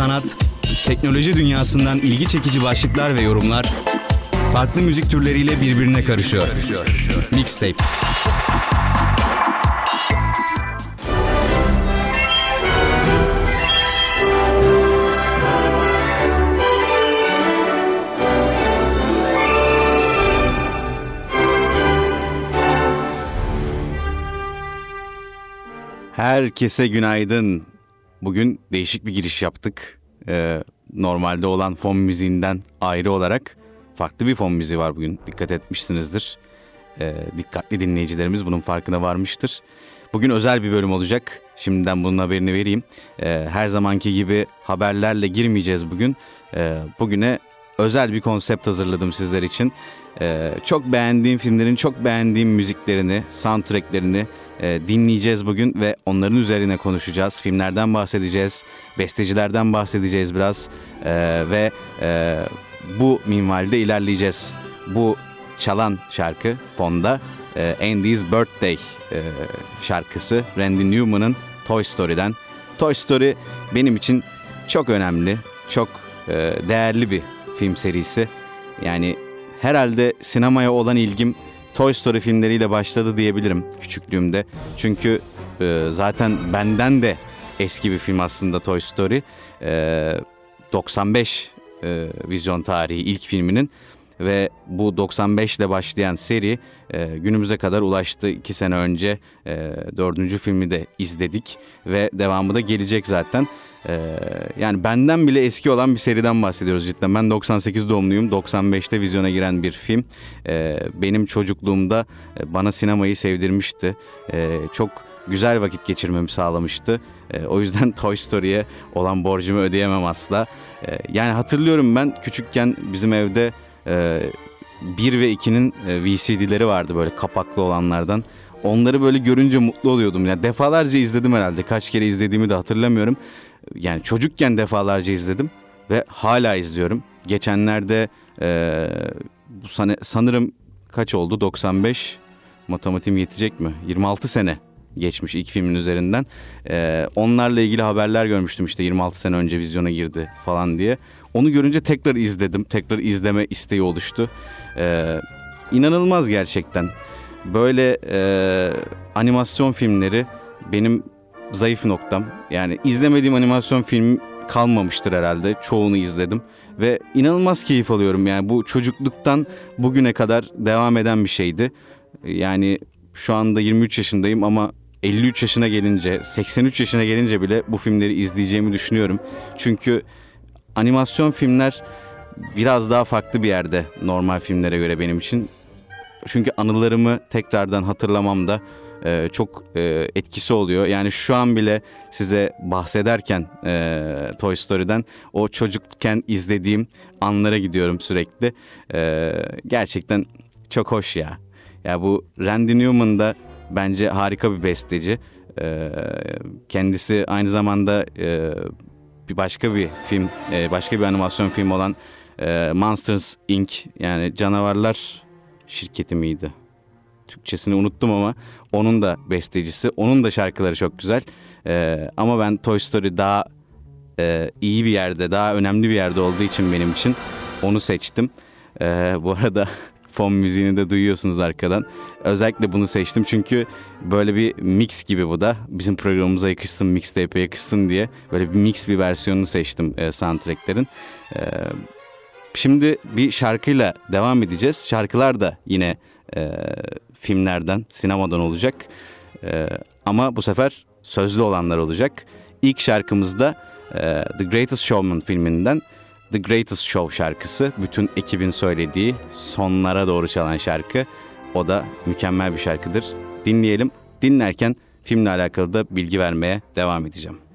sanat, teknoloji dünyasından ilgi çekici başlıklar ve yorumlar farklı müzik türleriyle birbirine karışıyor. Mixtape. Herkese günaydın. Bugün değişik bir giriş yaptık. Ee, normalde olan fon müziğinden ayrı olarak farklı bir fon müziği var bugün. Dikkat etmişsinizdir. Ee, dikkatli dinleyicilerimiz bunun farkına varmıştır. Bugün özel bir bölüm olacak. Şimdiden bunun haberini vereyim. Ee, her zamanki gibi haberlerle girmeyeceğiz bugün. Ee, bugüne özel bir konsept hazırladım sizler için. Ee, çok beğendiğim filmlerin çok beğendiğim müziklerini, soundtracklerini e, dinleyeceğiz bugün ve onların üzerine konuşacağız. Filmlerden bahsedeceğiz, bestecilerden bahsedeceğiz biraz e, ve e, bu minvalde ilerleyeceğiz. Bu çalan şarkı fonda e, Andy's Birthday şarkısı Randy Newman'ın Toy Story'den. Toy Story benim için çok önemli, çok değerli bir film serisi. Yani herhalde sinemaya olan ilgim Toy Story filmleriyle başladı diyebilirim küçüklüğümde. Çünkü e, zaten benden de eski bir film aslında Toy Story. E, 95 e, vizyon tarihi ilk filminin ve bu 95 ile başlayan seri e, günümüze kadar ulaştı. İki sene önce e, dördüncü filmi de izledik ve devamı da gelecek zaten. Ee, yani benden bile eski olan bir seriden bahsediyoruz cidden. Ben 98 doğumluyum. 95'te vizyona giren bir film. Ee, benim çocukluğumda e, bana sinemayı sevdirmişti. Ee, çok güzel vakit geçirmemi sağlamıştı. O yüzden Toy Story'ye olan borcumu ödeyemem asla. Yani hatırlıyorum ben küçükken bizim evde e, 1 ve 2'nin e, VCD'leri vardı böyle kapaklı olanlardan. Onları böyle görünce mutlu oluyordum. Yani defalarca izledim herhalde. Kaç kere izlediğimi de hatırlamıyorum yani çocukken defalarca izledim ve hala izliyorum. Geçenlerde e, bu san sanırım kaç oldu 95 matematiğim yetecek mi? 26 sene geçmiş ilk filmin üzerinden. E, onlarla ilgili haberler görmüştüm işte 26 sene önce vizyona girdi falan diye. Onu görünce tekrar izledim. Tekrar izleme isteği oluştu. E, inanılmaz gerçekten. Böyle e, animasyon filmleri benim zayıf noktam. Yani izlemediğim animasyon film kalmamıştır herhalde. Çoğunu izledim ve inanılmaz keyif alıyorum. Yani bu çocukluktan bugüne kadar devam eden bir şeydi. Yani şu anda 23 yaşındayım ama 53 yaşına gelince, 83 yaşına gelince bile bu filmleri izleyeceğimi düşünüyorum. Çünkü animasyon filmler biraz daha farklı bir yerde normal filmlere göre benim için. Çünkü anılarımı tekrardan hatırlamamda e, çok e, etkisi oluyor. Yani şu an bile size bahsederken e, Toy Story'den o çocukken izlediğim anlara gidiyorum sürekli. E, gerçekten çok hoş ya. Ya bu Randy Newman da bence harika bir besteci. E, kendisi aynı zamanda e, bir başka bir film, e, başka bir animasyon film olan e, Monsters Inc. yani canavarlar şirketi miydi? Türkçesini unuttum ama onun da bestecisi. Onun da şarkıları çok güzel. Ee, ama ben Toy Story daha e, iyi bir yerde, daha önemli bir yerde olduğu için benim için onu seçtim. Ee, bu arada fon müziğini de duyuyorsunuz arkadan. Özellikle bunu seçtim çünkü böyle bir mix gibi bu da. Bizim programımıza yakışsın, mixtape'e yakışsın diye böyle bir mix bir versiyonunu seçtim e, soundtracklerin. E, şimdi bir şarkıyla devam edeceğiz. Şarkılar da yine e, filmlerden, sinemadan olacak. E, ama bu sefer sözlü olanlar olacak. İlk şarkımızda e, The Greatest Showman filminden The Greatest Show şarkısı. Bütün ekibin söylediği sonlara doğru çalan şarkı. O da mükemmel bir şarkıdır. Dinleyelim. Dinlerken filmle alakalı da bilgi vermeye devam edeceğim.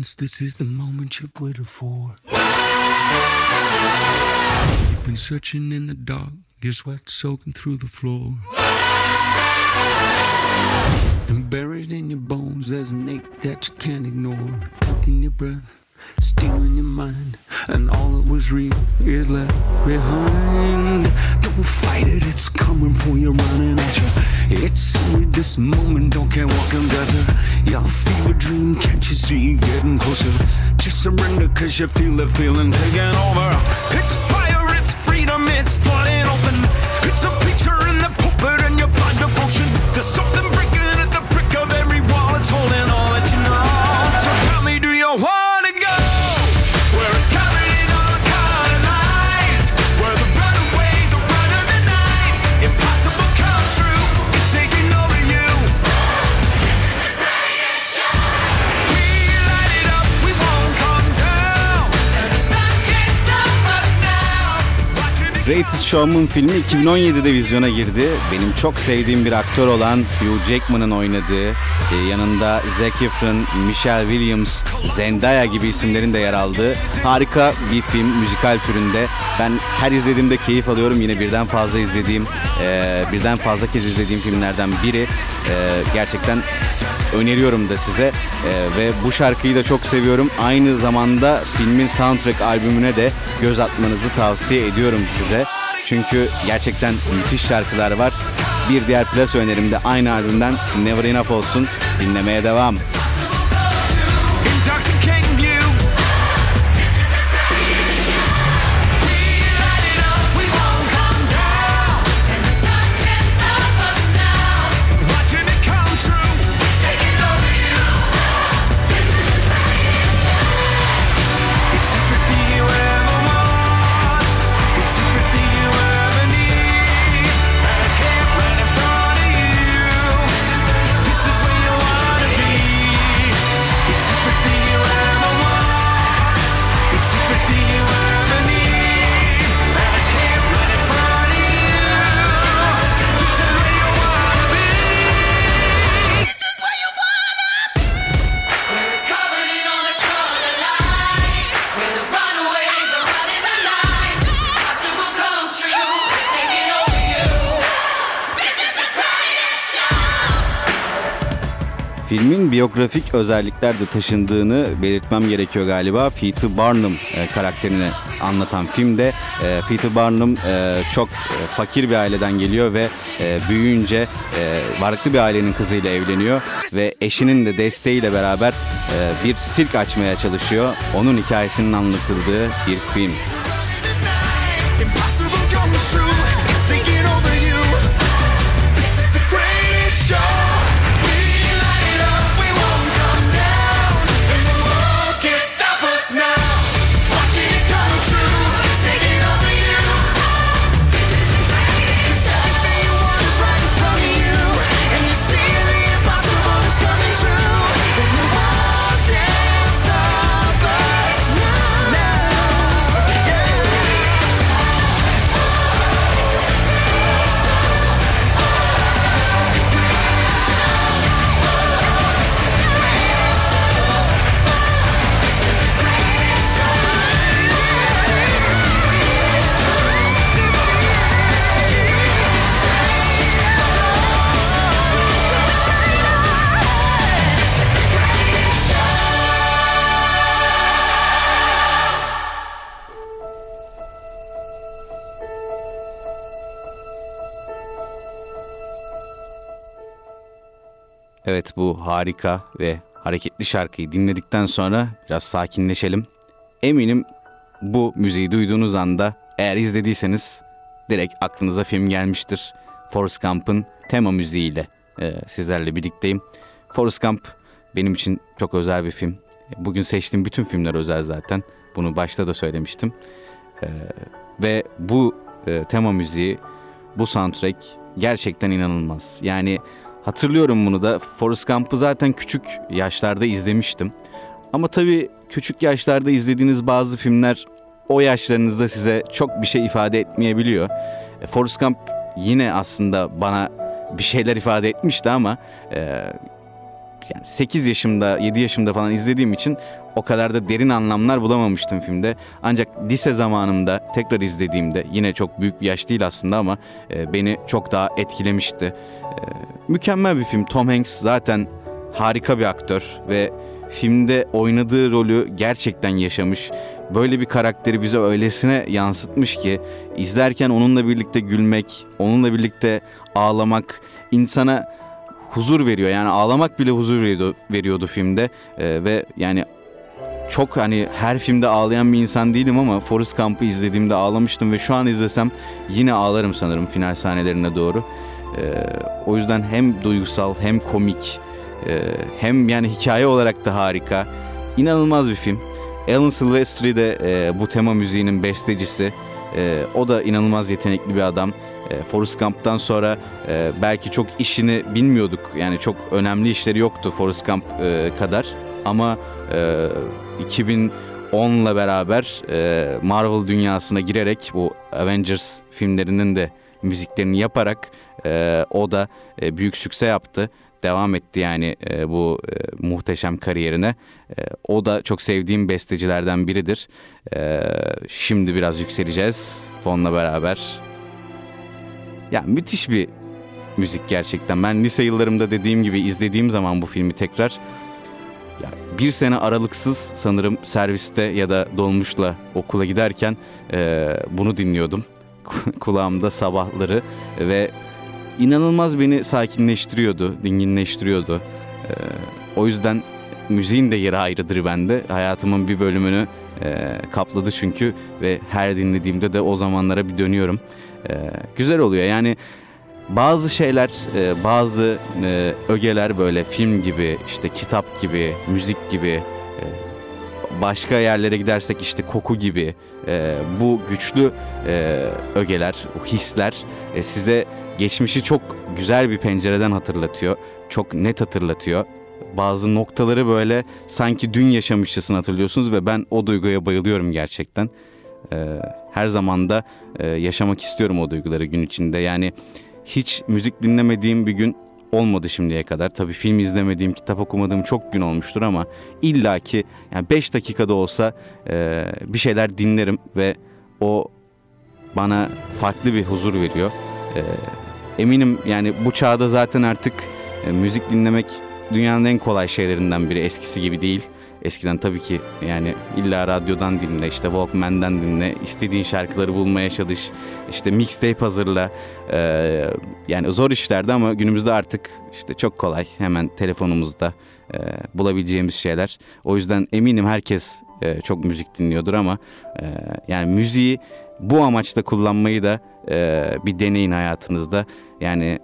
This is the moment you've waited for. You've been searching in the dark, your sweat soaking through the floor. And buried in your bones, there's an ache that you can't ignore. Taking your breath, stealing your mind, and all that was real is left behind. Don't fight it, it's coming for you, running at you. It's only this moment, don't care what comes after. Your fever dream, can't you see it getting closer? Just surrender, cause you feel the feeling taking over. It's fire, it's freedom, it's flooding open. Greatest Showman filmi 2017'de vizyona girdi. Benim çok sevdiğim bir aktör olan Hugh Jackman'ın oynadığı, e, yanında Zac Efron, Michelle Williams, Zendaya gibi isimlerin de yer aldığı harika bir film, müzikal türünde. Ben her izlediğimde keyif alıyorum. Yine birden fazla izlediğim, e, birden fazla kez izlediğim filmlerden biri. E, gerçekten öneriyorum da size E, ve bu şarkıyı da çok seviyorum. Aynı zamanda filmin soundtrack albümüne de göz atmanızı tavsiye ediyorum size. Çünkü gerçekten müthiş şarkılar var. Bir diğer plus önerim de aynı albümden Never Enough olsun. Dinlemeye devam. Biyografik özellikler de taşındığını belirtmem gerekiyor galiba. Peter Barnum e, karakterini anlatan filmde e, Peter Barnum e, çok e, fakir bir aileden geliyor ve e, büyüyünce e, varlıklı bir ailenin kızıyla evleniyor ve eşinin de desteğiyle beraber e, bir sirk açmaya çalışıyor. Onun hikayesinin anlatıldığı bir film. Impossible Evet bu harika ve hareketli şarkıyı dinledikten sonra biraz sakinleşelim. Eminim bu müziği duyduğunuz anda eğer izlediyseniz direkt aklınıza film gelmiştir. Forrest Gump'ın tema müziğiyle e, sizlerle birlikteyim. Forrest Gump benim için çok özel bir film. Bugün seçtiğim bütün filmler özel zaten. Bunu başta da söylemiştim. E, ve bu e, tema müziği, bu soundtrack gerçekten inanılmaz. Yani hatırlıyorum bunu da. Forrest Gump'ı zaten küçük yaşlarda izlemiştim. Ama tabii küçük yaşlarda izlediğiniz bazı filmler o yaşlarınızda size çok bir şey ifade etmeyebiliyor. E, Forrest Gump yine aslında bana bir şeyler ifade etmişti ama e, yani 8 yaşımda 7 yaşımda falan izlediğim için o kadar da derin anlamlar bulamamıştım filmde. Ancak lise zamanımda tekrar izlediğimde yine çok büyük bir yaş değil aslında ama e, beni çok daha etkilemişti. E, mükemmel bir film. Tom Hanks zaten harika bir aktör ve filmde oynadığı rolü gerçekten yaşamış. Böyle bir karakteri bize öylesine yansıtmış ki izlerken onunla birlikte gülmek, onunla birlikte ağlamak insana huzur veriyor. Yani ağlamak bile huzur veriyordu, veriyordu filmde Ee, ve yani çok hani her filmde ağlayan bir insan değilim ama Forrest Gump'ı izlediğimde ağlamıştım ve şu an izlesem yine ağlarım sanırım final sahnelerine doğru. Ee, o yüzden hem duygusal hem komik e, hem yani hikaye olarak da harika. İnanılmaz bir film. Alan Silvestri de e, bu tema müziğinin bestecisi. E, o da inanılmaz yetenekli bir adam. E, Forrest Gump'tan sonra e, belki çok işini bilmiyorduk. Yani çok önemli işleri yoktu Forrest Gump e, kadar. Ama e, 2010'la beraber e, Marvel dünyasına girerek bu Avengers filmlerinin de müziklerini yaparak e, o da e, büyük sükse yaptı. Devam etti yani bu muhteşem kariyerine. O da çok sevdiğim bestecilerden biridir. Şimdi biraz yükseleceğiz fonla beraber. Ya müthiş bir müzik gerçekten. Ben lise yıllarımda dediğim gibi izlediğim zaman bu filmi tekrar bir sene aralıksız sanırım serviste ya da dolmuşla okula giderken e, bunu dinliyordum. Kulağımda sabahları ve inanılmaz beni sakinleştiriyordu, dinginleştiriyordu. E, o yüzden müziğin de yeri ayrıdır bende. Hayatımın bir bölümünü e, kapladı çünkü ve her dinlediğimde de o zamanlara bir dönüyorum. E, güzel oluyor yani bazı şeyler, e, bazı e, ögeler böyle film gibi, işte kitap gibi, müzik gibi, e, başka yerlere gidersek işte koku gibi e, bu güçlü e, ögeler, hisler size geçmişi çok güzel bir pencereden hatırlatıyor. Çok net hatırlatıyor. Bazı noktaları böyle sanki dün yaşamışçasına hatırlıyorsunuz ve ben o duyguya bayılıyorum gerçekten. Her zaman da yaşamak istiyorum o duyguları gün içinde. Yani hiç müzik dinlemediğim bir gün olmadı şimdiye kadar. Tabii film izlemediğim, kitap okumadığım çok gün olmuştur ama illaki yani 5 dakikada olsa e, bir şeyler dinlerim ve o bana farklı bir huzur veriyor. E, eminim yani bu çağda zaten artık e, müzik dinlemek dünyanın en kolay şeylerinden biri. Eskisi gibi değil. Eskiden tabii ki yani illa radyodan dinle, işte Walkman'den dinle, istediğin şarkıları bulmaya çalış, işte mixtape hazırla. Ee, yani zor işlerdi ama günümüzde artık işte çok kolay hemen telefonumuzda e, bulabileceğimiz şeyler. O yüzden eminim herkes e, çok müzik dinliyordur ama e, yani müziği bu amaçla kullanmayı da e, bir deneyin hayatınızda. Yani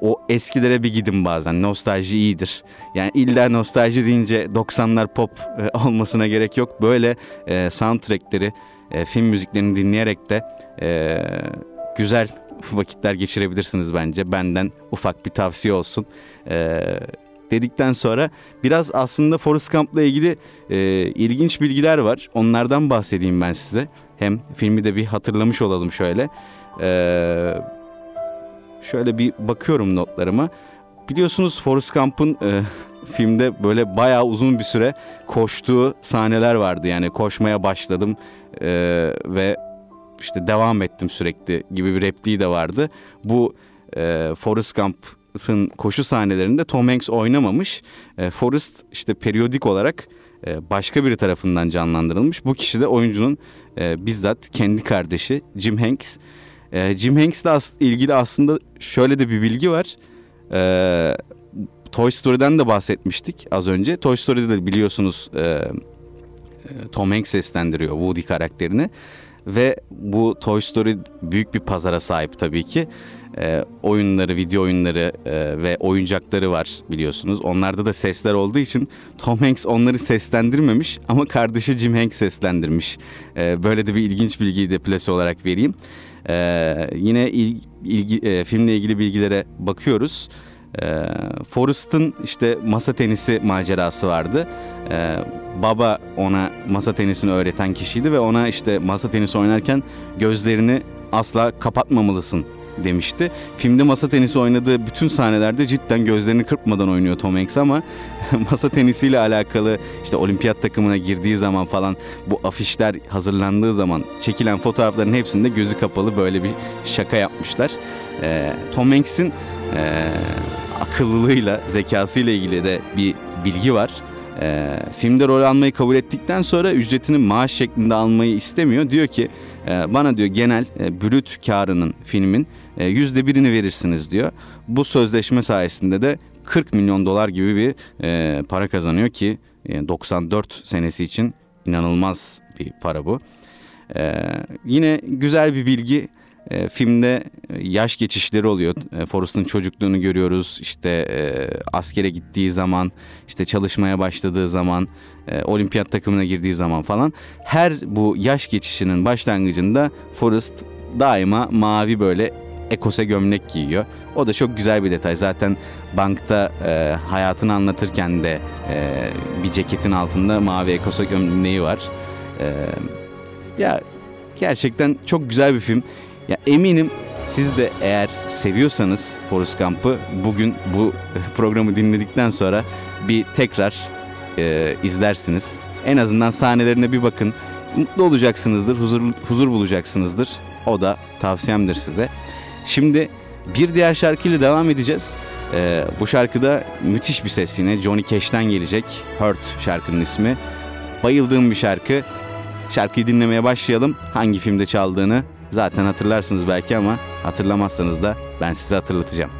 o eskilere bir gidin bazen. Nostalji iyidir. Yani illa nostalji deyince 90'lar pop e, olmasına gerek yok. Böyle e, soundtrackleri, e, film müziklerini dinleyerek de e, güzel vakitler geçirebilirsiniz bence. Benden ufak bir tavsiye olsun. E, dedikten sonra biraz aslında Forrest Gump'la ilgili e, ilginç bilgiler var. Onlardan bahsedeyim ben size. Hem filmi de bir hatırlamış olalım şöyle. Eee şöyle bir bakıyorum notlarıma. Biliyorsunuz Forrest Gump'ın e, filmde böyle bayağı uzun bir süre koştuğu sahneler vardı. Yani koşmaya başladım e, ve işte devam ettim sürekli gibi bir repliği de vardı. Bu e, Forrest Gump'ın koşu sahnelerinde Tom Hanks oynamamış. E, Forrest işte periyodik olarak e, başka biri tarafından canlandırılmış. Bu kişi de oyuncunun e, bizzat kendi kardeşi Jim Hanks. E, Jim Hanks'le as- ilgili aslında şöyle de bir bilgi var. E, Toy Story'den de bahsetmiştik az önce. Toy Story'de de biliyorsunuz e, e, Tom Hanks seslendiriyor Woody karakterini. Ve bu Toy Story büyük bir pazara sahip tabii ki. E, oyunları, video oyunları e, ve oyuncakları var biliyorsunuz. Onlarda da sesler olduğu için Tom Hanks onları seslendirmemiş ama kardeşi Jim Hanks seslendirmiş. E, böyle de bir ilginç bilgiyi de plase olarak vereyim. Ee, yine il, ilgi, e, filmle ilgili bilgilere bakıyoruz. Ee, Forrest'ın işte masa tenisi macerası vardı. Ee, baba ona masa tenisini öğreten kişiydi ve ona işte masa tenisi oynarken gözlerini asla kapatmamalısın demişti. Filmde masa tenisi oynadığı bütün sahnelerde cidden gözlerini kırpmadan oynuyor Tom Hanks ama masa tenisiyle alakalı işte olimpiyat takımına girdiği zaman falan bu afişler hazırlandığı zaman çekilen fotoğrafların hepsinde gözü kapalı böyle bir şaka yapmışlar. Ee, Tom Hanks'in e, akıllılığıyla, zekasıyla ilgili de bir bilgi var. Ee, filmde rol almayı kabul ettikten sonra ücretini maaş şeklinde almayı istemiyor. Diyor ki e, bana diyor genel e, brüt karının filmin e, yüzde birini verirsiniz diyor. Bu sözleşme sayesinde de 40 milyon dolar gibi bir e, para kazanıyor ki e, 94 senesi için inanılmaz bir para bu. Ee, yine güzel bir bilgi. Ee, filmde yaş geçişleri oluyor. Ee, Forrest'ın çocukluğunu görüyoruz. İşte e, askere gittiği zaman, işte çalışmaya başladığı zaman, e, olimpiyat takımına girdiği zaman falan. Her bu yaş geçişinin başlangıcında Forrest daima mavi böyle ekose gömlek giyiyor. O da çok güzel bir detay. Zaten bankta e, hayatını anlatırken de e, bir ceketin altında mavi ekose gömleği var. E, ya gerçekten çok güzel bir film. Ya eminim siz de eğer seviyorsanız Forrest Gump'ı bugün bu programı dinledikten sonra bir tekrar e, izlersiniz. En azından sahnelerine bir bakın. Mutlu olacaksınızdır, huzur, huzur bulacaksınızdır. O da tavsiyemdir size. Şimdi bir diğer şarkıyla devam edeceğiz. E, bu şarkıda müthiş bir ses yine Johnny Cash'ten gelecek. Hurt şarkının ismi. Bayıldığım bir şarkı. Şarkıyı dinlemeye başlayalım. Hangi filmde çaldığını zaten hatırlarsınız belki ama hatırlamazsanız da ben size hatırlatacağım.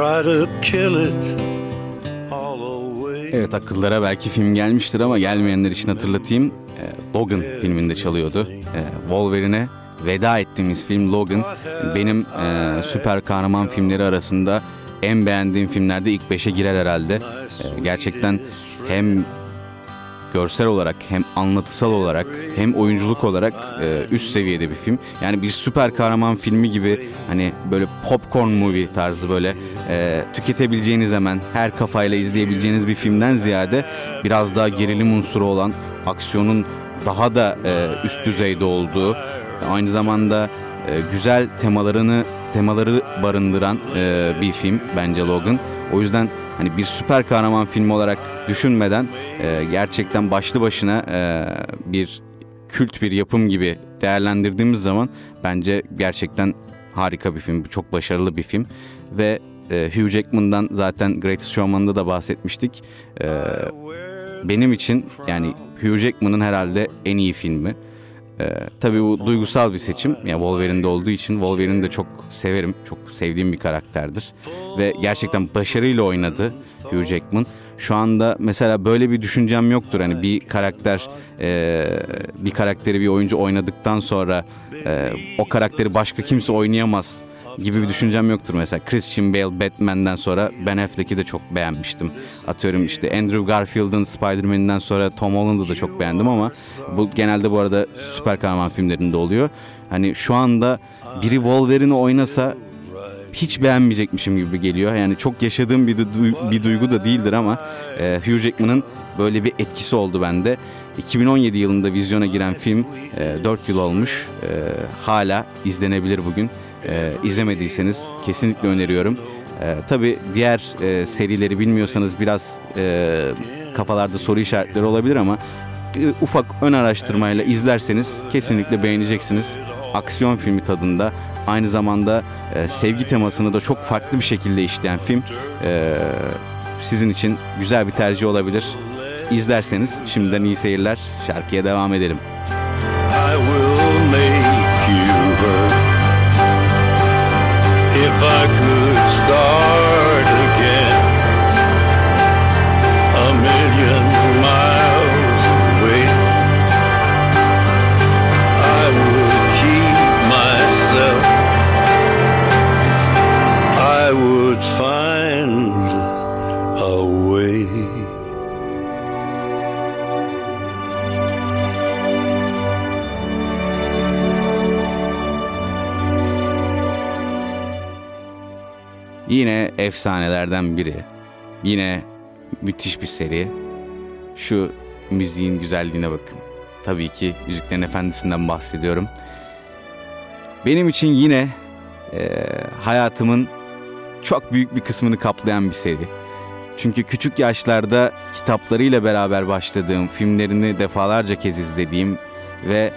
Try to kill it. Evet akıllara belki film gelmiştir ama gelmeyenler için hatırlatayım. Ee, Logan filminde çalıyordu. Ee, Wolverine'e veda ettiğimiz film Logan benim e, süper kahraman filmleri arasında en beğendiğim filmlerde ilk beşe girer herhalde. Ee, gerçekten hem görsel olarak hem anlatısal olarak hem oyunculuk olarak e, üst seviyede bir film. Yani bir süper kahraman filmi gibi hani böyle popcorn movie tarzı böyle e, tüketebileceğiniz hemen her kafayla izleyebileceğiniz bir filmden ziyade biraz daha gerilim unsuru olan aksiyonun daha da e, üst düzeyde olduğu aynı zamanda e, güzel temalarını temaları barındıran e, bir film bence Logan. O yüzden hani bir süper kahraman filmi olarak düşünmeden e, gerçekten başlı başına e, bir kült bir yapım gibi değerlendirdiğimiz zaman bence gerçekten harika bir film. Çok başarılı bir film ve e, Hugh Jackman'dan zaten Greatest Showman'da da bahsetmiştik. E, benim için yani Hugh Jackman'ın herhalde en iyi filmi. Ee, tabii bu duygusal bir seçim. Yani Wolverine'de olduğu için Wolverine'i de çok severim. Çok sevdiğim bir karakterdir. Ve gerçekten başarıyla oynadı Hugh Jackman. Şu anda mesela böyle bir düşüncem yoktur. Hani bir karakter, e, bir karakteri bir oyuncu oynadıktan sonra e, o karakteri başka kimse oynayamaz gibi bir düşüncem yoktur. Mesela Christian Bale Batman'den sonra Ben Affleck'i de çok beğenmiştim. Atıyorum işte Andrew Garfield'ın Spider-Man'inden sonra Tom Holland'ı da çok beğendim ama bu genelde bu arada süper kahraman filmlerinde oluyor. Hani şu anda biri Wolverine'i oynasa hiç beğenmeyecekmişim gibi geliyor. Yani çok yaşadığım bir, du- bir duygu da değildir ama e, Hugh Jackman'ın böyle bir etkisi oldu bende. 2017 yılında vizyona giren film e, 4 yıl olmuş. E, hala izlenebilir bugün. E, izlemediyseniz kesinlikle öneriyorum. E, tabii diğer e, serileri bilmiyorsanız biraz e, kafalarda soru işaretleri olabilir ama e, ufak ön araştırmayla izlerseniz kesinlikle beğeneceksiniz. Aksiyon filmi tadında aynı zamanda e, sevgi temasını da çok farklı bir şekilde işleyen film e, sizin için güzel bir tercih olabilir. İzlerseniz şimdiden iyi seyirler. Şarkıya devam edelim. I will fuck Yine efsanelerden biri. Yine müthiş bir seri. Şu müziğin güzelliğine bakın. Tabii ki Yüzüklerin Efendisi'nden bahsediyorum. Benim için yine eee, hayatımın çok büyük bir kısmını kaplayan bir seri. Çünkü küçük yaşlarda kitaplarıyla beraber başladığım, filmlerini defalarca kez izlediğim ve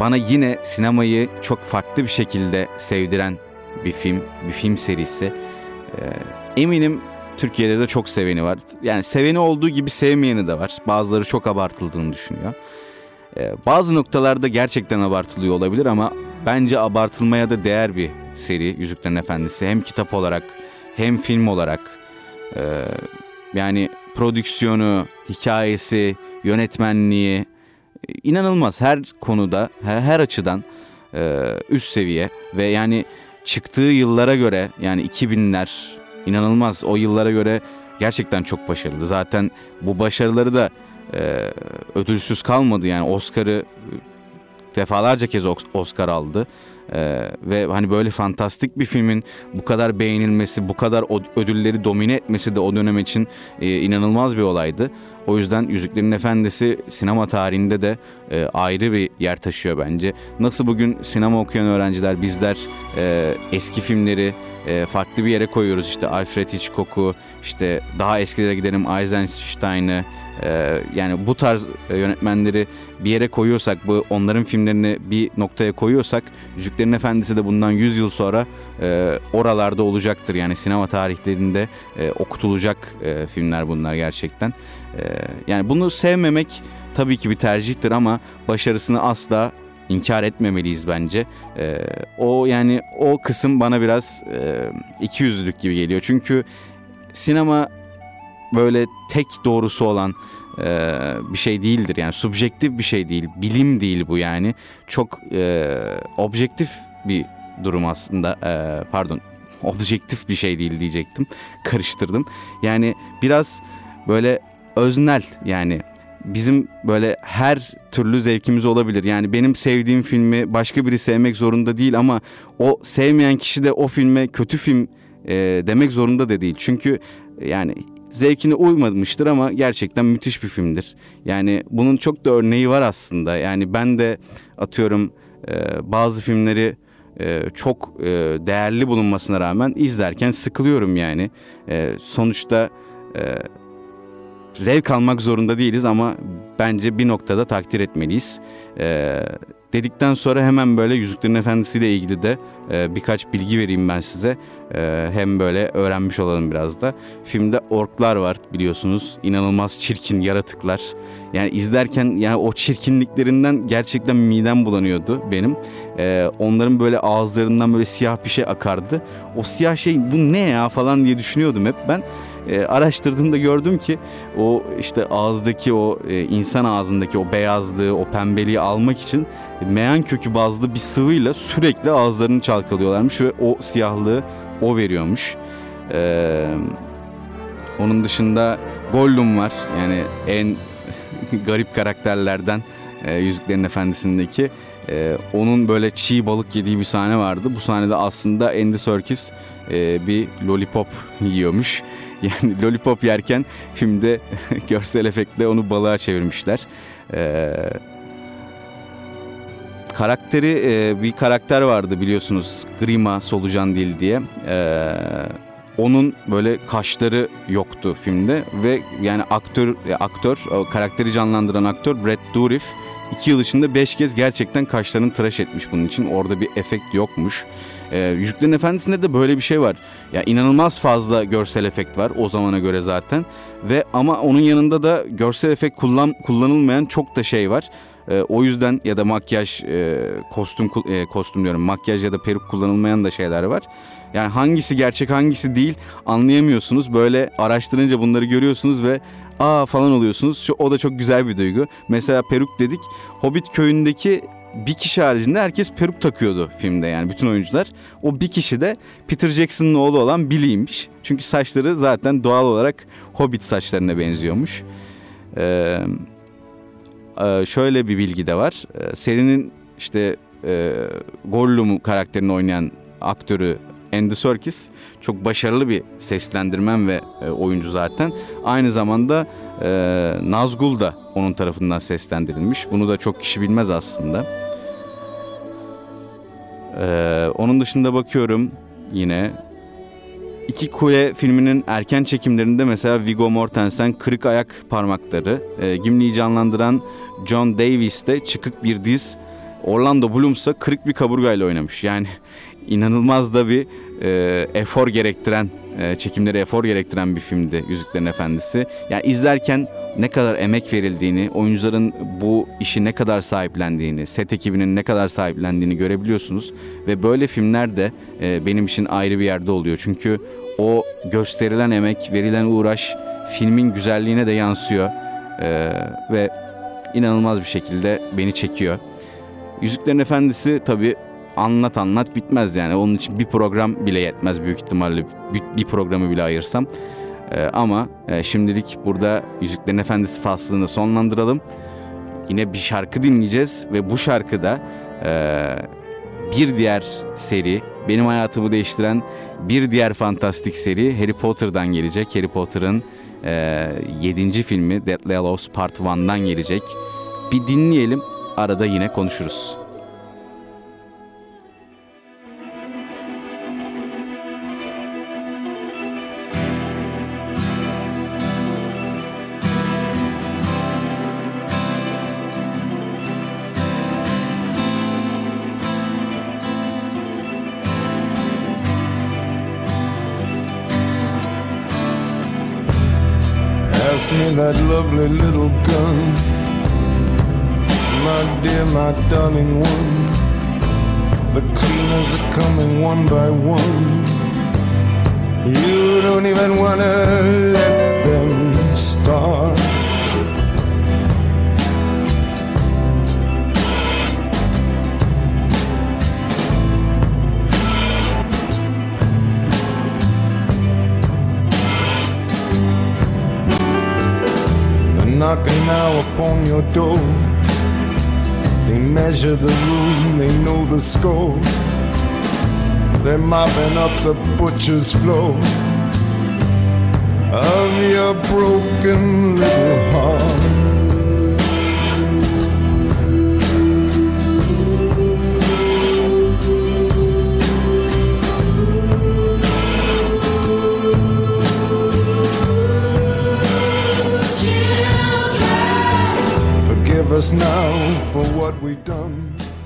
bana yine sinemayı çok farklı bir şekilde sevdiren bir film, bir film serisi. Ee, eminim Türkiye'de de çok seveni var. Yani seveni olduğu gibi sevmeyeni de var. Bazıları çok abartıldığını düşünüyor. Ee, bazı noktalarda gerçekten abartılıyor olabilir ama bence abartılmaya da değer bir seri Yüzüklerin Efendisi. Hem kitap olarak hem film olarak. Ee, yani prodüksiyonu, hikayesi, yönetmenliği inanılmaz her konuda, her, her açıdan e, üst seviye ve yani çıktığı yıllara göre yani 2000'ler inanılmaz o yıllara göre gerçekten çok başarılı. Zaten bu başarıları da e, ödülsüz kalmadı yani Oscar'ı e, defalarca kez Os- Oscar aldı. E, ve hani böyle fantastik bir filmin bu kadar beğenilmesi, bu kadar ödülleri domine etmesi de o dönem için e, inanılmaz bir olaydı. O yüzden Yüzüklerin Efendisi sinema tarihinde de e, ayrı bir yer taşıyor bence. Nasıl bugün sinema okuyan öğrenciler bizler e, eski filmleri e, farklı bir yere koyuyoruz. İşte Alfred Hitchcock'u, işte daha eskilere gidelim Eisenstein'ı, e, yani bu tarz e, yönetmenleri bir yere koyuyorsak, bu onların filmlerini bir noktaya koyuyorsak, Yüzüklerin Efendisi de bundan 100 yıl sonra e, oralarda olacaktır. Yani sinema tarihlerinde e, okutulacak filmler bunlar gerçekten. Yani bunu sevmemek tabii ki bir tercihtir ama başarısını asla inkar etmemeliyiz bence. O yani o kısım bana biraz iki yüzlülük gibi geliyor. Çünkü sinema böyle tek doğrusu olan e, bir şey değildir. Yani subjektif bir şey değil. Bilim değil bu yani. Çok e, objektif bir durum aslında. E, pardon objektif bir şey değil diyecektim. Karıştırdım. Yani biraz böyle öznel yani bizim böyle her türlü zevkimiz olabilir. Yani benim sevdiğim filmi başka biri sevmek zorunda değil ama o sevmeyen kişi de o filme kötü film e, demek zorunda da değil. Çünkü yani zevkine uymamıştır ama gerçekten müthiş bir filmdir. Yani bunun çok da örneği var aslında. Yani ben de atıyorum e, bazı filmleri e, çok e, değerli bulunmasına rağmen izlerken sıkılıyorum yani. E, sonuçta e, zevk almak zorunda değiliz ama bence bir noktada takdir etmeliyiz. Ee, dedikten sonra hemen böyle Yüzüklerin Efendisi ile ilgili de e, birkaç bilgi vereyim ben size. Ee, hem böyle öğrenmiş olalım biraz da. Filmde orklar var biliyorsunuz. İnanılmaz çirkin yaratıklar. Yani izlerken yani o çirkinliklerinden gerçekten midem bulanıyordu benim. Ee, onların böyle ağızlarından böyle siyah bir şey akardı. O siyah şey bu ne ya falan diye düşünüyordum hep ben. E, araştırdığımda gördüm ki o işte ağızdaki o e, insan ağzındaki o beyazlığı, o pembeliği almak için meyan kökü bazlı bir sıvıyla sürekli ağızlarını çalkalıyorlarmış ve o siyahlığı o veriyormuş. E, onun dışında Gollum var yani en garip karakterlerden e, Yüzüklerin Efendisi'ndeki. E, onun böyle çiğ balık yediği bir sahne vardı. Bu sahnede aslında Andy Serkis e, bir lollipop yiyormuş. Yani lollipop yerken filmde görsel efektle onu balığa çevirmişler. E, karakteri e, bir karakter vardı biliyorsunuz Grima Solucan Dil diye. E, onun böyle kaşları yoktu filmde ve yani aktör e, aktör karakteri canlandıran aktör Brett Dourif iki yıl içinde beş kez gerçekten kaşlarını tıraş etmiş bunun için. Orada bir efekt yokmuş. Ee, Yüzüklerin Efendisi'nde de böyle bir şey var. Ya inanılmaz fazla görsel efekt var o zamana göre zaten. Ve ama onun yanında da görsel efekt kullan, kullanılmayan çok da şey var. E, o yüzden ya da makyaj, e, kostüm e, kostüm diyorum, makyaj ya da peruk kullanılmayan da şeyler var. Yani hangisi gerçek hangisi değil anlayamıyorsunuz. Böyle araştırınca bunları görüyorsunuz ve aa falan oluyorsunuz. O da çok güzel bir duygu. Mesela peruk dedik. Hobbit köyündeki bir kişi haricinde herkes peruk takıyordu filmde yani bütün oyuncular. O bir kişi de Peter Jackson'ın oğlu olan Billy'ymiş. Çünkü saçları zaten doğal olarak Hobbit saçlarına benziyormuş. Ee, e, şöyle bir bilgi de var. Ee, serinin işte e, Gollum karakterini oynayan aktörü Andy Serkis çok başarılı bir seslendirmen ve e, oyuncu zaten. Aynı zamanda e, Nazgul da onun tarafından seslendirilmiş. Bunu da çok kişi bilmez aslında. Ee, onun dışında bakıyorum yine İki Kule filminin erken çekimlerinde mesela Viggo Mortensen kırık ayak parmakları, e, Gimli'yi canlandıran John Davis de çıkık bir diz, Orlando Bloom ise kırık bir kaburgayla oynamış. Yani inanılmaz da bir e, efor gerektiren, e, çekimleri efor gerektiren bir filmdi Yüzüklerin Efendisi. Yani izlerken ne kadar emek verildiğini, oyuncuların bu işi ne kadar sahiplendiğini, set ekibinin ne kadar sahiplendiğini görebiliyorsunuz. Ve böyle filmler de e, benim için ayrı bir yerde oluyor. Çünkü o gösterilen emek, verilen uğraş filmin güzelliğine de yansıyor. E, ve inanılmaz bir şekilde beni çekiyor. Yüzüklerin Efendisi tabii anlat anlat bitmez yani. Onun için bir program bile yetmez büyük ihtimalle. Bir, programı bile ayırsam. Ee, ama e, şimdilik burada Yüzüklerin Efendisi faslını sonlandıralım. Yine bir şarkı dinleyeceğiz ve bu şarkıda e, bir diğer seri, benim hayatımı değiştiren bir diğer fantastik seri Harry Potter'dan gelecek. Harry Potter'ın e, 7. filmi Deathly Hallows Part 1'dan gelecek. Bir dinleyelim, arada yine konuşuruz. Lovely little gun. My dear, my darling one. The cleaners are coming one by one. You don't even wanna let them start. Knocking now upon your door. They measure the room, they know the score. They're mopping up the butcher's floor of your broken little heart.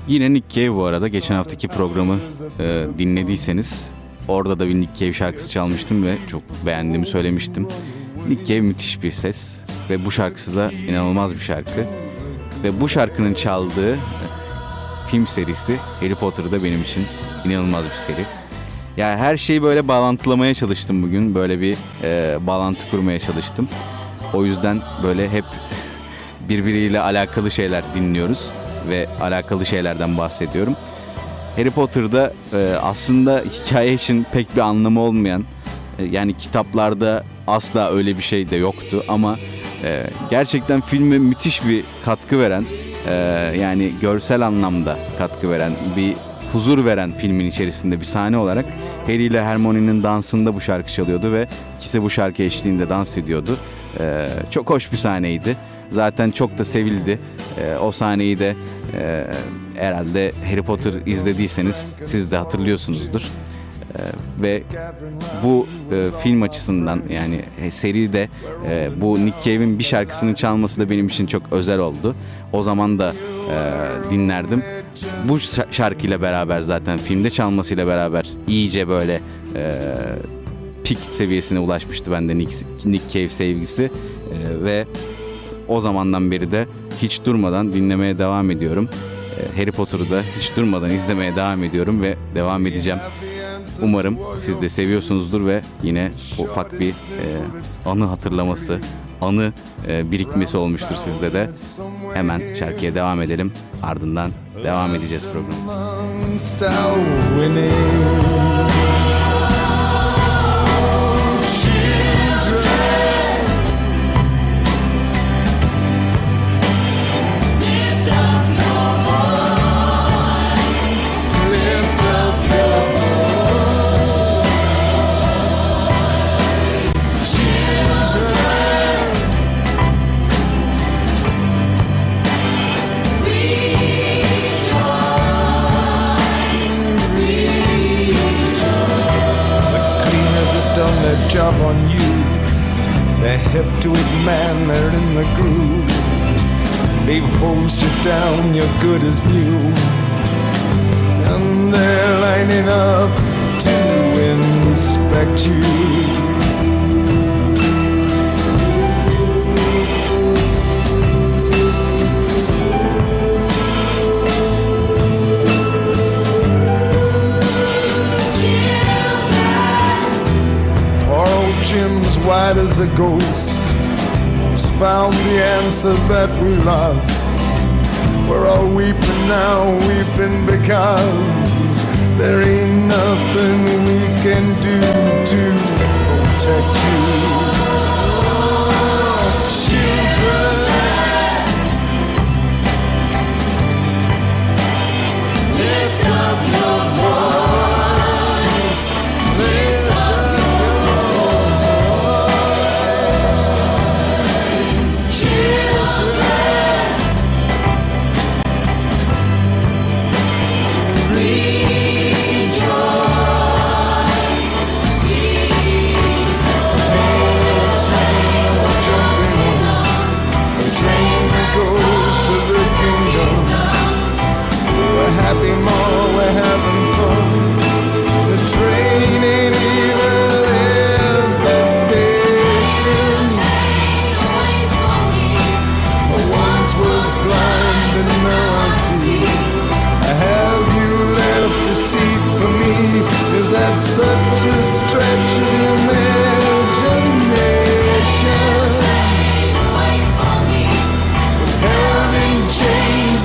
Yine Nick Cave bu arada geçen haftaki programı e, dinlediyseniz orada da bir Nick Cave şarkısı çalmıştım ve çok beğendiğimi söylemiştim. Nick Cave müthiş bir ses ve bu şarkısı da inanılmaz bir şarkı. Ve bu şarkının çaldığı film serisi Harry Potter'da benim için inanılmaz bir seri. Yani her şeyi böyle bağlantılamaya çalıştım bugün. Böyle bir e, bağlantı kurmaya çalıştım. O yüzden böyle hep birbiriyle alakalı şeyler dinliyoruz ve alakalı şeylerden bahsediyorum. Harry Potter'da e, aslında hikaye için pek bir anlamı olmayan, e, yani kitaplarda asla öyle bir şey de yoktu ama e, gerçekten filme müthiş bir katkı veren, e, yani görsel anlamda katkı veren, bir huzur veren filmin içerisinde bir sahne olarak Harry ile Hermione'nin dansında bu şarkı çalıyordu ve ikisi bu şarkı eşliğinde dans ediyordu. E, çok hoş bir sahneydi. Zaten çok da sevildi. E, o sahneyi de e, herhalde Harry Potter izlediyseniz siz de hatırlıyorsunuzdur. E, ve bu e, film açısından yani e, seride e, bu Nick Cave'in bir şarkısını çalması da benim için çok özel oldu. O zaman da e, dinlerdim. Bu şa- şarkıyla beraber zaten filmde çalmasıyla beraber iyice böyle e, pik seviyesine ulaşmıştı bende Nick, Nick Cave sevgisi E, ve o zamandan beri de hiç durmadan dinlemeye devam ediyorum. Ee, Harry Potter'ı da hiç durmadan izlemeye devam ediyorum ve devam edeceğim. Umarım siz de seviyorsunuzdur ve yine ufak bir e, anı hatırlaması, anı e, birikmesi olmuştur sizde de. Hemen şarkıya devam edelim. Ardından devam edeceğiz programı. Down, you're good as new. And they're lining up to inspect you. Poor old Jim's white as a ghost. Has found the answer that we lost. We're all weeping now, weeping because there ain't nothing we can do to protect you. Children. Lift up your voice.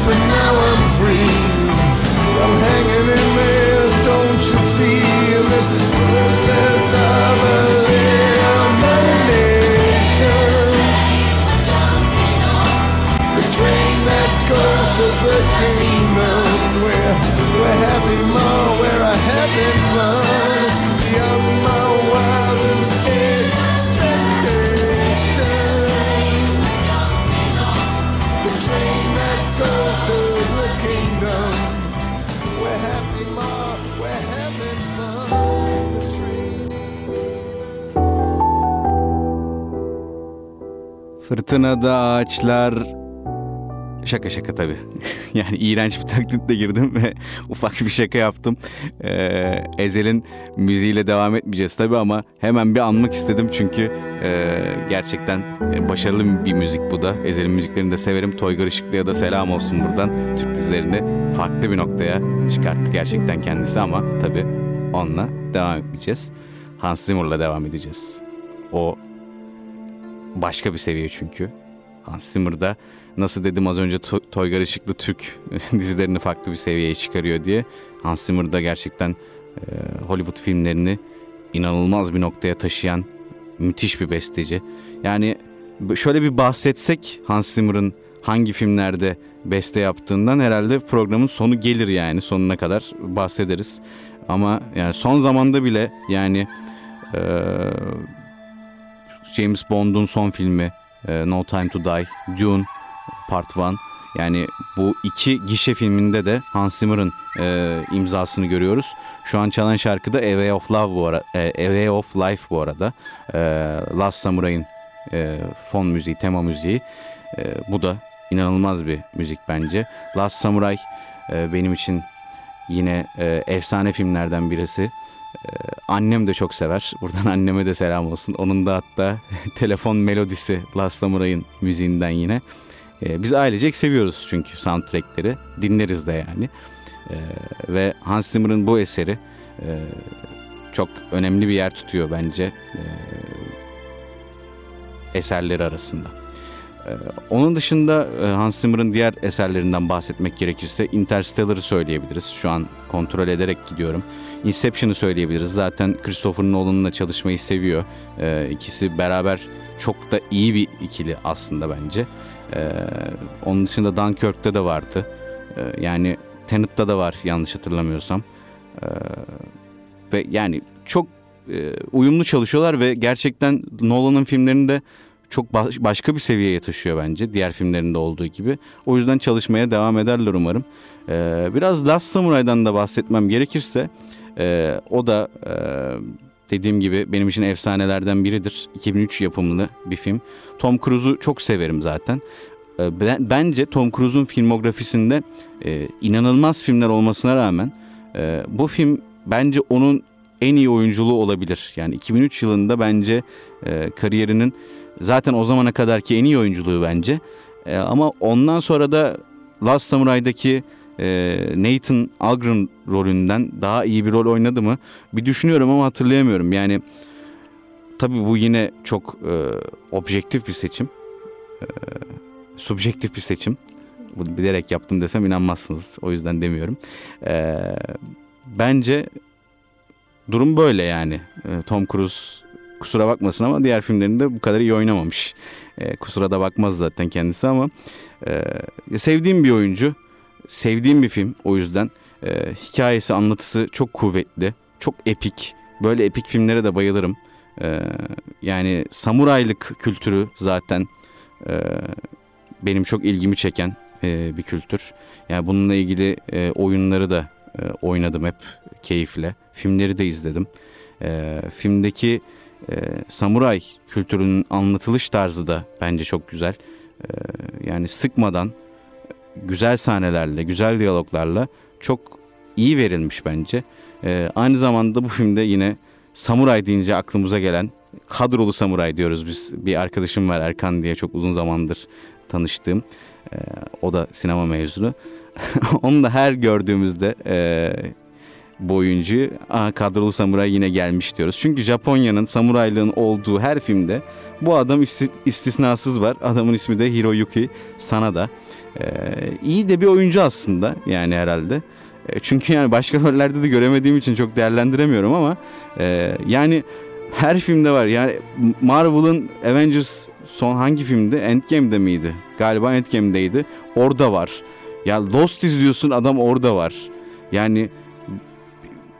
But now I'm free. I'm hanging in there, don't you see? This process Fırtınada ağaçlar... Şaka şaka tabii. yani iğrenç bir taklitle girdim ve ufak bir şaka yaptım. Ee, Ezel'in müziğiyle devam etmeyeceğiz tabii ama hemen bir anmak istedim çünkü e, gerçekten e, başarılı bir müzik bu da. Ezel'in müziklerini de severim. Toygar Işıklı'ya da selam olsun buradan. Türk dizilerini farklı bir noktaya çıkarttı gerçekten kendisi ama tabii onunla devam etmeyeceğiz. Hans Zimmer'la devam edeceğiz. O başka bir seviye çünkü. Hans Zimmer'da nasıl dedim az önce To- Toygar Işıklı Türk dizilerini farklı bir seviyeye çıkarıyor diye. Hans Zimmer'da gerçekten e, Hollywood filmlerini inanılmaz bir noktaya taşıyan müthiş bir besteci. Yani şöyle bir bahsetsek Hans Zimmer'ın hangi filmlerde beste yaptığından herhalde programın sonu gelir yani sonuna kadar bahsederiz. Ama yani son zamanda bile yani e, James Bond'un son filmi e, No Time to Die, Dune Part 1. Yani bu iki gişe filminde de Hans Zimmer'ın e, imzasını görüyoruz. Şu an çalan şarkı da A Way of Love bu arada, A Way of Life bu arada. E, Last Samurai'ın e, fon müziği, tema müziği. E, bu da inanılmaz bir müzik bence. Last Samurai e, benim için yine e, efsane filmlerden birisi. Ee, annem de çok sever. Buradan anneme de selam olsun. Onun da hatta telefon melodisi Last Samurai'ın müziğinden yine. E, biz ailecek seviyoruz çünkü soundtrackleri. Dinleriz de yani. E, ve Hans Zimmer'ın bu eseri e, çok önemli bir yer tutuyor bence e, eserleri arasında. E, onun dışında e, Hans Zimmer'ın diğer eserlerinden bahsetmek gerekirse Interstellar'ı söyleyebiliriz. Şu an kontrol ederek gidiyorum. Inception'ı söyleyebiliriz. Zaten Christopher Nolan'la çalışmayı seviyor. E, ikisi beraber çok da iyi bir ikili aslında bence. E, onun dışında Dunkirk'te de vardı. Yani Tenet'ta da var yanlış hatırlamıyorsam. Ve yani çok e, uyumlu çalışıyorlar ve gerçekten Nolan'ın filmlerinde çok baş- başka bir seviyeye taşıyor bence diğer filmlerinde olduğu gibi. O yüzden çalışmaya devam ederler umarım. E, biraz Last Samurai'dan da bahsetmem gerekirse e, o da e, dediğim gibi benim için efsanelerden biridir. 2003 yapımlı bir film. Tom Cruise'u çok severim zaten. E, ben- bence Tom Cruise'un filmografisinde e, inanılmaz filmler olmasına rağmen e, bu film bence onun en iyi oyunculuğu olabilir. Yani 2003 yılında bence e, kariyerinin zaten o zamana kadarki en iyi oyunculuğu bence. E, ama ondan sonra da Last Samurai'daki e, Nathan Algren rolünden daha iyi bir rol oynadı mı? Bir düşünüyorum ama hatırlayamıyorum. Yani tabii bu yine çok e, objektif bir seçim. E, subjektif bir seçim. Bunu bilerek yaptım desem inanmazsınız. O yüzden demiyorum. E, bence durum böyle yani. E, Tom Cruise kusura bakmasın ama diğer filmlerinde bu kadar iyi oynamamış. E, kusura da bakmaz zaten kendisi ama e, sevdiğim bir oyuncu. Sevdiğim bir film o yüzden. Hikayesi, anlatısı çok kuvvetli, çok epik. Böyle epik filmlere de bayılırım. Yani samuraylık kültürü zaten benim çok ilgimi çeken bir kültür. Yani bununla ilgili oyunları da e, oynadım hep keyifle. Filmleri de izledim. E, filmdeki e, samuray kültürünün anlatılış tarzı da bence çok güzel. E, yani sıkmadan güzel sahnelerle, güzel diyaloglarla çok iyi verilmiş bence. E, aynı zamanda bu filmde yine samuray deyince aklımıza gelen kadrolu samuray diyoruz biz. Bir arkadaşım var Erkan diye çok uzun zamandır tanıştığım. E, o da sinema mezunu. Onu da her gördüğümüzde e, bu oyuncuyu Aa, kadrolu samuray yine gelmiş diyoruz. Çünkü Japonya'nın samuraylığın olduğu her filmde bu adam isti- istisnasız var. Adamın ismi de Hiroyuki Sanada. Ee, iyi de bir oyuncu aslında yani herhalde. E, çünkü yani başka rollerde de göremediğim için çok değerlendiremiyorum ama e, yani her filmde var. Yani Marvel'ın Avengers son hangi filmde? Endgame'de miydi? Galiba Endgame'deydi. Orada var. Ya Lost izliyorsun adam orada var. Yani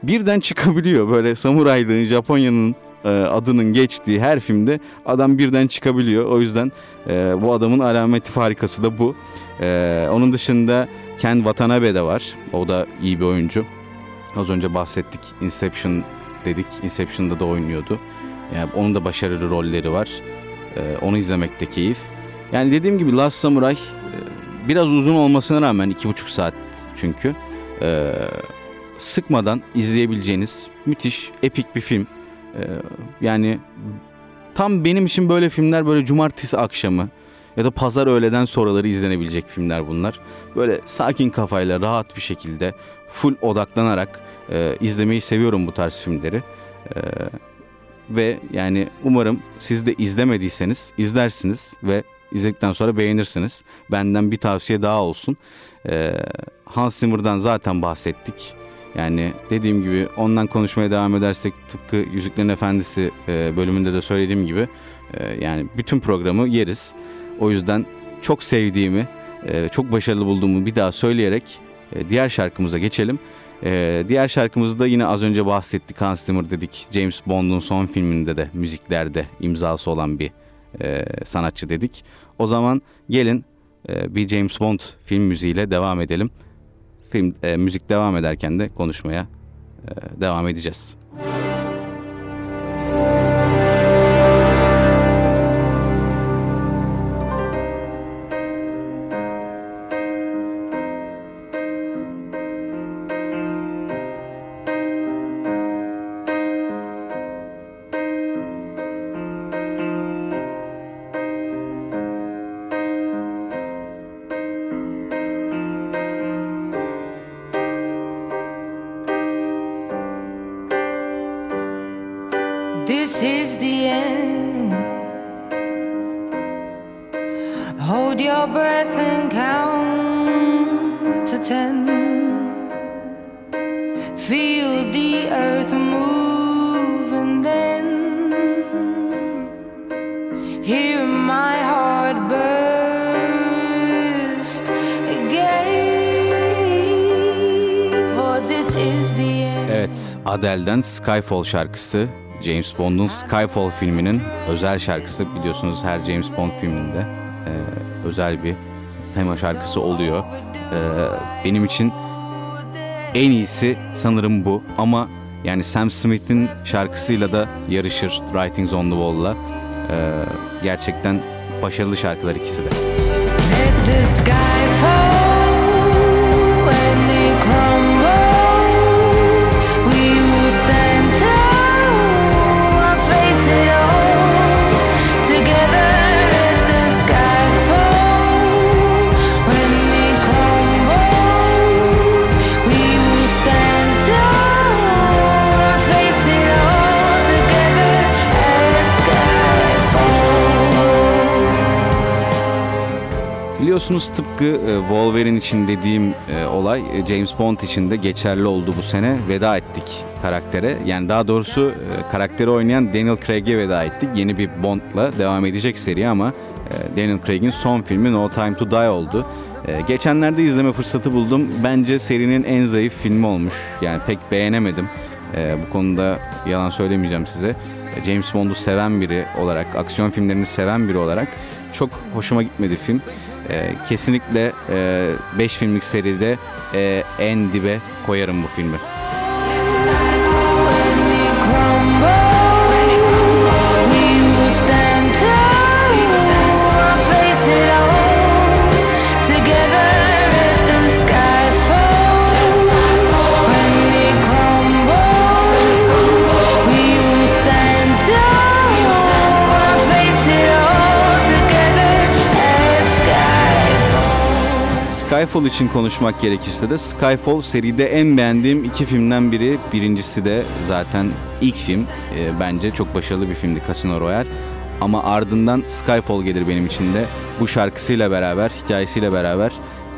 birden çıkabiliyor böyle samuraylığın Japonya'nın e, adının geçtiği her filmde adam birden çıkabiliyor. O yüzden e, bu adamın alameti farikası da bu. E, onun dışında Ken Watanabe de var. O da iyi bir oyuncu. Az önce bahsettik Inception dedik. Inception'da da oynuyordu. Yani onun da başarılı rolleri var. E, onu izlemekte keyif. Yani dediğim gibi Last Samurai e, biraz uzun olmasına rağmen iki buçuk saat çünkü. E, sıkmadan izleyebileceğiniz müthiş epik bir film. Ee, yani tam benim için böyle filmler böyle cumartesi akşamı ya da pazar öğleden sonraları izlenebilecek filmler bunlar. Böyle sakin kafayla rahat bir şekilde full odaklanarak e, izlemeyi seviyorum bu tarz filmleri. E, ve yani umarım siz de izlemediyseniz izlersiniz ve izledikten sonra beğenirsiniz. Benden bir tavsiye daha olsun. E, Hans Zimmer'dan zaten bahsettik. Yani dediğim gibi ondan konuşmaya devam edersek tıpkı Yüzüklerin Efendisi e, bölümünde de söylediğim gibi e, yani bütün programı yeriz. O yüzden çok sevdiğimi, e, çok başarılı bulduğumu bir daha söyleyerek diğer şarkımıza geçelim. Diğer şarkımızı da yine az önce bahsettik Hans Zimmer dedik. James Bond'un son filminde de müziklerde imzası olan bir e, sanatçı dedik. O zaman gelin e, bir James Bond film müziğiyle devam edelim film e, müzik devam ederken de konuşmaya e, devam edeceğiz. Adele'den Skyfall şarkısı. James Bond'un Skyfall filminin özel şarkısı. Biliyorsunuz her James Bond filminde e, özel bir tema şarkısı oluyor. E, benim için en iyisi sanırım bu. Ama yani Sam Smith'in şarkısıyla da yarışır Writings on the Wall'la. E, gerçekten başarılı şarkılar ikisi de. Let the sky fall Biliyorsunuz tıpkı e, Wolverine için dediğim e, olay e, James Bond için de geçerli oldu bu sene. Veda ettik karaktere. Yani daha doğrusu karakteri oynayan Daniel Craig'e veda ettik. Yeni bir Bond'la devam edecek seri ama Daniel Craig'in son filmi No Time to Die oldu. Geçenlerde izleme fırsatı buldum. Bence serinin en zayıf filmi olmuş. Yani pek beğenemedim. Bu konuda yalan söylemeyeceğim size. James Bond'u seven biri olarak, aksiyon filmlerini seven biri olarak çok hoşuma gitmedi film. Ee, kesinlikle 5 filmlik seride e, en dibe koyarım bu filmi. Skyfall için konuşmak gerekirse de Skyfall seride en beğendiğim iki filmden biri. Birincisi de zaten ilk film. Ee, bence çok başarılı bir filmdi Casino Royale. Ama ardından Skyfall gelir benim için de. Bu şarkısıyla beraber, hikayesiyle beraber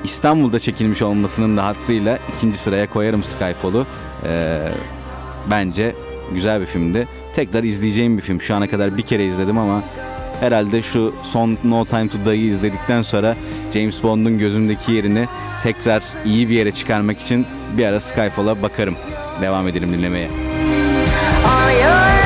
İstanbul'da çekilmiş olmasının da hatırıyla ikinci sıraya koyarım Skyfall'u. Ee, bence güzel bir filmdi. Tekrar izleyeceğim bir film. Şu ana kadar bir kere izledim ama herhalde şu son No Time to Die'yi izledikten sonra James Bond'un gözümdeki yerini tekrar iyi bir yere çıkarmak için bir ara Skyfall'a bakarım. Devam edelim dinlemeye. All your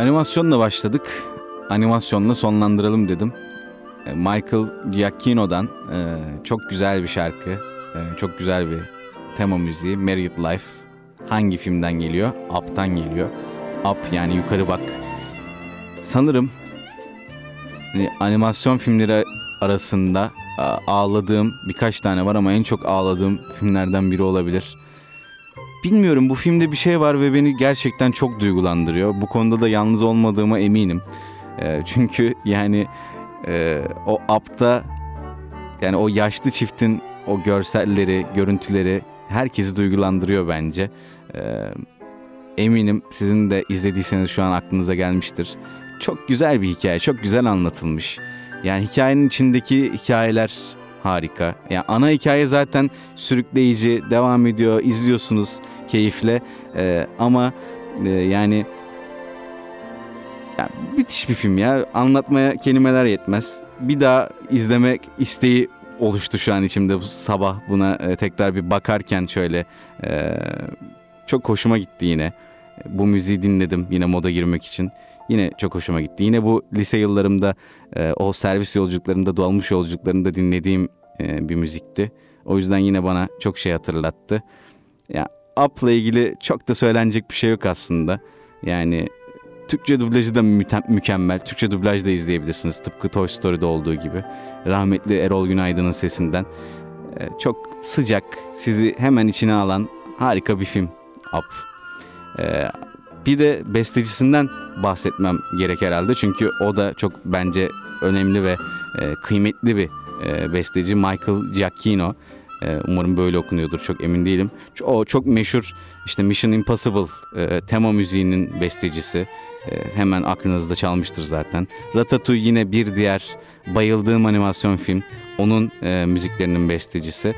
animasyonla başladık. Animasyonla sonlandıralım dedim. E, Michael Giacchino'dan e, çok güzel bir şarkı. e, çok güzel bir tema müziği. Married Life. Hangi filmden geliyor? Up'tan geliyor. Up yani yukarı bak. Sanırım animasyon filmleri arasında ağladığım birkaç tane var ama en çok ağladığım filmlerden biri olabilir. Bilmiyorum bu filmde bir şey var ve beni gerçekten çok duygulandırıyor. Bu konuda da yalnız olmadığıma eminim. Ee, çünkü yani e, o apta yani o yaşlı çiftin o görselleri, görüntüleri herkesi duygulandırıyor bence. Ee, eminim sizin de izlediyseniz şu an aklınıza gelmiştir. Çok güzel bir hikaye, çok güzel anlatılmış. Yani hikayenin içindeki hikayeler harika. Yani ana hikaye zaten sürükleyici, devam ediyor, izliyorsunuz keyifle. Ee, ama e, yani ya müthiş bir film ya. Anlatmaya kelimeler yetmez. Bir daha izlemek isteği oluştu şu an içimde bu sabah buna e, tekrar bir bakarken şöyle e, çok hoşuma gitti yine. Bu müziği dinledim yine moda girmek için. Yine çok hoşuma gitti. Yine bu lise yıllarımda e, o servis yolculuklarında, dolmuş yolculuklarında dinlediğim e, bir müzikti. O yüzden yine bana çok şey hatırlattı. Ya Up'la ilgili çok da söylenecek bir şey yok aslında. Yani Türkçe dublajı da mükemmel. Türkçe dublaj da izleyebilirsiniz. Tıpkı Toy Story'de olduğu gibi. Rahmetli Erol Günaydın'ın sesinden. Ee, çok sıcak, sizi hemen içine alan harika bir film. Up. Ee, bir de bestecisinden bahsetmem gerek herhalde. Çünkü o da çok bence önemli ve e, kıymetli bir e, besteci. Michael Giacchino. Ee, umarım böyle okunuyordur çok emin değilim. O çok meşhur işte Mission Impossible e, tema müziğinin bestecisi. E, hemen aklınızda çalmıştır zaten. Ratatouille yine bir diğer bayıldığım animasyon film. Onun e, müziklerinin bestecisi.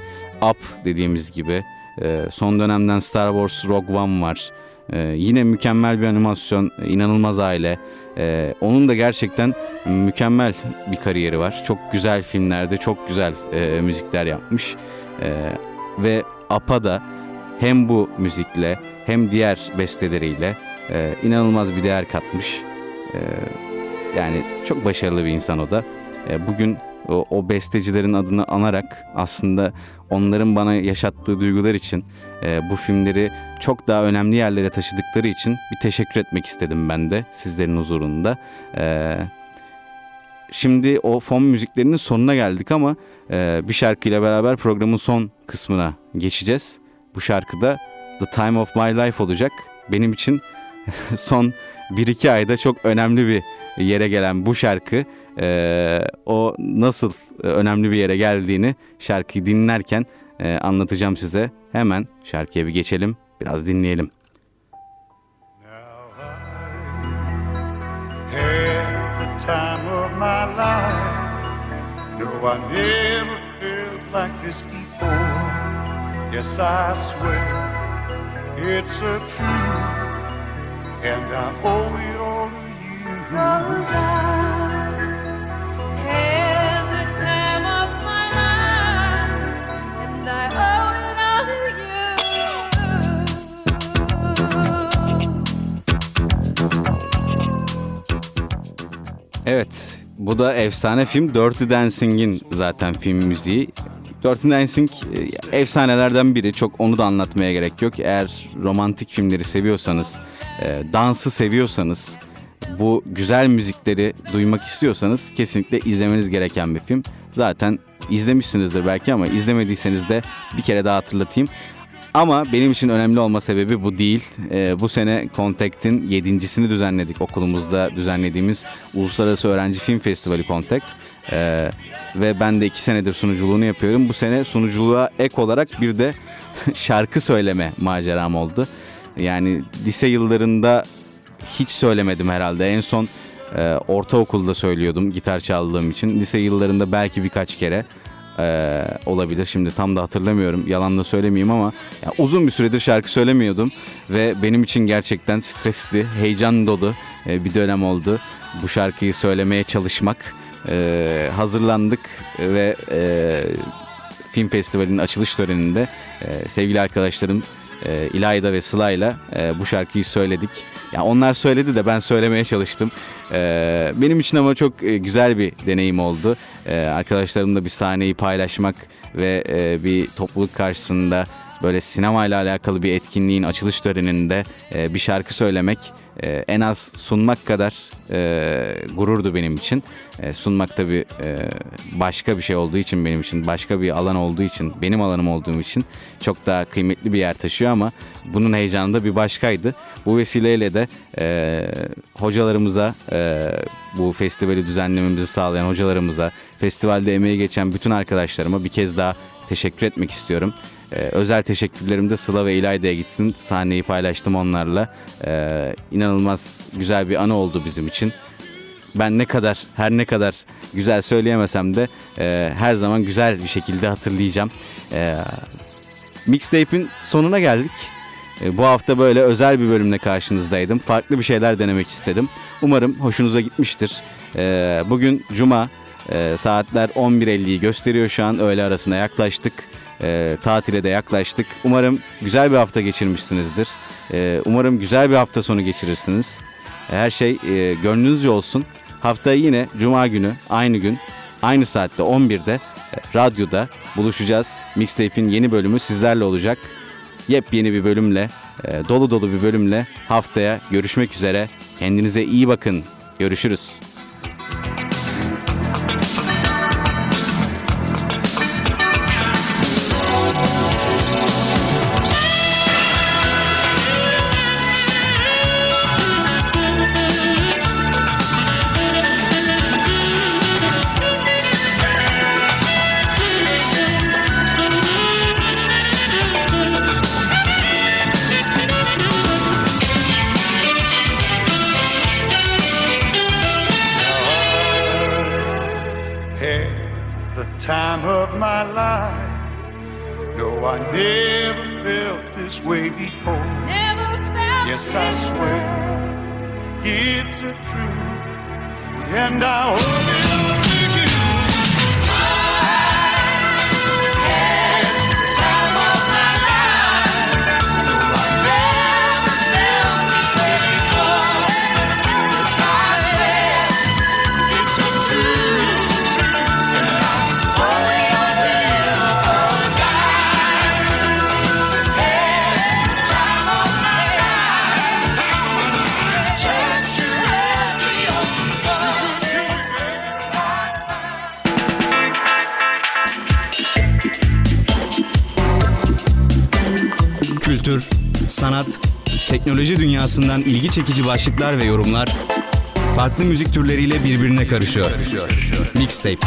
Up dediğimiz gibi. E, son dönemden Star Wars Rogue One var. E, yine mükemmel bir animasyon, inanılmaz aile. E, onun da gerçekten mükemmel bir kariyeri var. Çok güzel filmlerde çok güzel e, müzikler yapmış. E, ve Up'a da hem bu müzikle hem diğer besteleriyle e, inanılmaz bir değer katmış. E, yani çok başarılı bir insan o da. E, bugün o, o bestecilerin adını anarak aslında onların bana yaşattığı duygular için e, bu filmleri çok daha önemli yerlere taşıdıkları için bir teşekkür etmek istedim ben de sizlerin huzurunda. E, şimdi o fon müziklerinin sonuna geldik ama e, bir şarkıyla beraber programın son kısmına geçeceğiz. Bu şarkıda The Time of My Life olacak. Benim için son 1-2 ayda çok önemli bir yere gelen bu şarkı e, o nasıl e, önemli bir yere geldiğini şarkıyı dinlerken e, anlatacağım size. Hemen şarkıya bir geçelim, biraz dinleyelim. time of my life. No, I never felt like this before. Yes, I swear it's a truth, and I owe it all to you. Cause Evet, bu da efsane film Dirty Dancing'in zaten film müziği. Dirty Dancing e, efsanelerden biri. Çok onu da anlatmaya gerek yok. Eğer romantik filmleri seviyorsanız, e, dansı seviyorsanız, bu güzel müzikleri duymak istiyorsanız kesinlikle izlemeniz gereken bir film. Zaten izlemişsinizdir belki ama izlemediyseniz de bir kere daha hatırlatayım. Ama benim için önemli olma sebebi bu değil. Ee, bu sene Contact'in yedincisini düzenledik okulumuzda düzenlediğimiz Uluslararası Öğrenci Film Festivali Contact. Ee, ve ben de iki senedir sunuculuğunu yapıyorum. Bu sene sunuculuğa ek olarak bir de şarkı söyleme maceram oldu. Yani lise yıllarında hiç söylemedim herhalde. En son e, ortaokulda söylüyordum gitar çaldığım için. Lise yıllarında belki birkaç kere e, olabilir. Şimdi tam da hatırlamıyorum. Yalan da söylemeyeyim ama ya uzun bir süredir şarkı söylemiyordum ve benim için gerçekten stresli, heyecan dolu e, bir dönem oldu. Bu şarkıyı söylemeye çalışmak. E, hazırlandık ve e, film festivalinin açılış töreninde e, sevgili arkadaşlarım e, İlayda ve Sıla'yla e, bu şarkıyı söyledik. Ya onlar söyledi de ben söylemeye çalıştım. E, benim için ama çok e, güzel bir deneyim oldu. E, arkadaşlarımla bir sahneyi paylaşmak ve e, bir topluluk karşısında böyle sinemayla alakalı bir etkinliğin açılış töreninde e, bir şarkı söylemek e, en az sunmak kadar e, gururdu benim için. E, sunmak tabii e, başka bir şey olduğu için benim için, başka bir alan olduğu için, benim alanım olduğum için çok daha kıymetli bir yer taşıyor ama bunun heyecanı da bir başkaydı. Bu vesileyle de e, hocalarımıza, e, bu festivali düzenlememizi sağlayan hocalarımıza, festivalde emeği geçen bütün arkadaşlarıma bir kez daha teşekkür etmek istiyorum. Ee, özel teşekkürlerim de Sıla ve İlayda'ya gitsin. Sahneyi paylaştım onlarla. Ee, inanılmaz güzel bir anı oldu bizim için. ben ne kadar her ne kadar güzel söyleyemesem de e, her zaman güzel bir şekilde hatırlayacağım. E, Mixtape'in sonuna geldik. E, Bu hafta böyle özel bir bölümle karşınızdaydım. Farklı bir şeyler denemek istedim. Umarım hoşunuza gitmiştir. E, Bugün Cuma e, saatler 11.50'yi gösteriyor şu an. Öğle arasına yaklaştık. E, tatile de yaklaştık. Umarım güzel bir hafta geçirmişsinizdir. E, umarım güzel bir hafta sonu geçirirsiniz. E, Her şey e, gönlünüzce olsun. Haftaya yine Cuma günü aynı gün aynı saatte 11'de e, radyoda buluşacağız. Mixtape'in yeni bölümü sizlerle olacak. Yepyeni bir bölümle, e, dolu dolu bir bölümle haftaya görüşmek üzere. Kendinize iyi bakın. Görüşürüz. I swear it's a truth, and I owe teknoloji dünyasından ilgi çekici başlıklar ve yorumlar farklı müzik türleriyle birbirine karışıyor. Mixtape.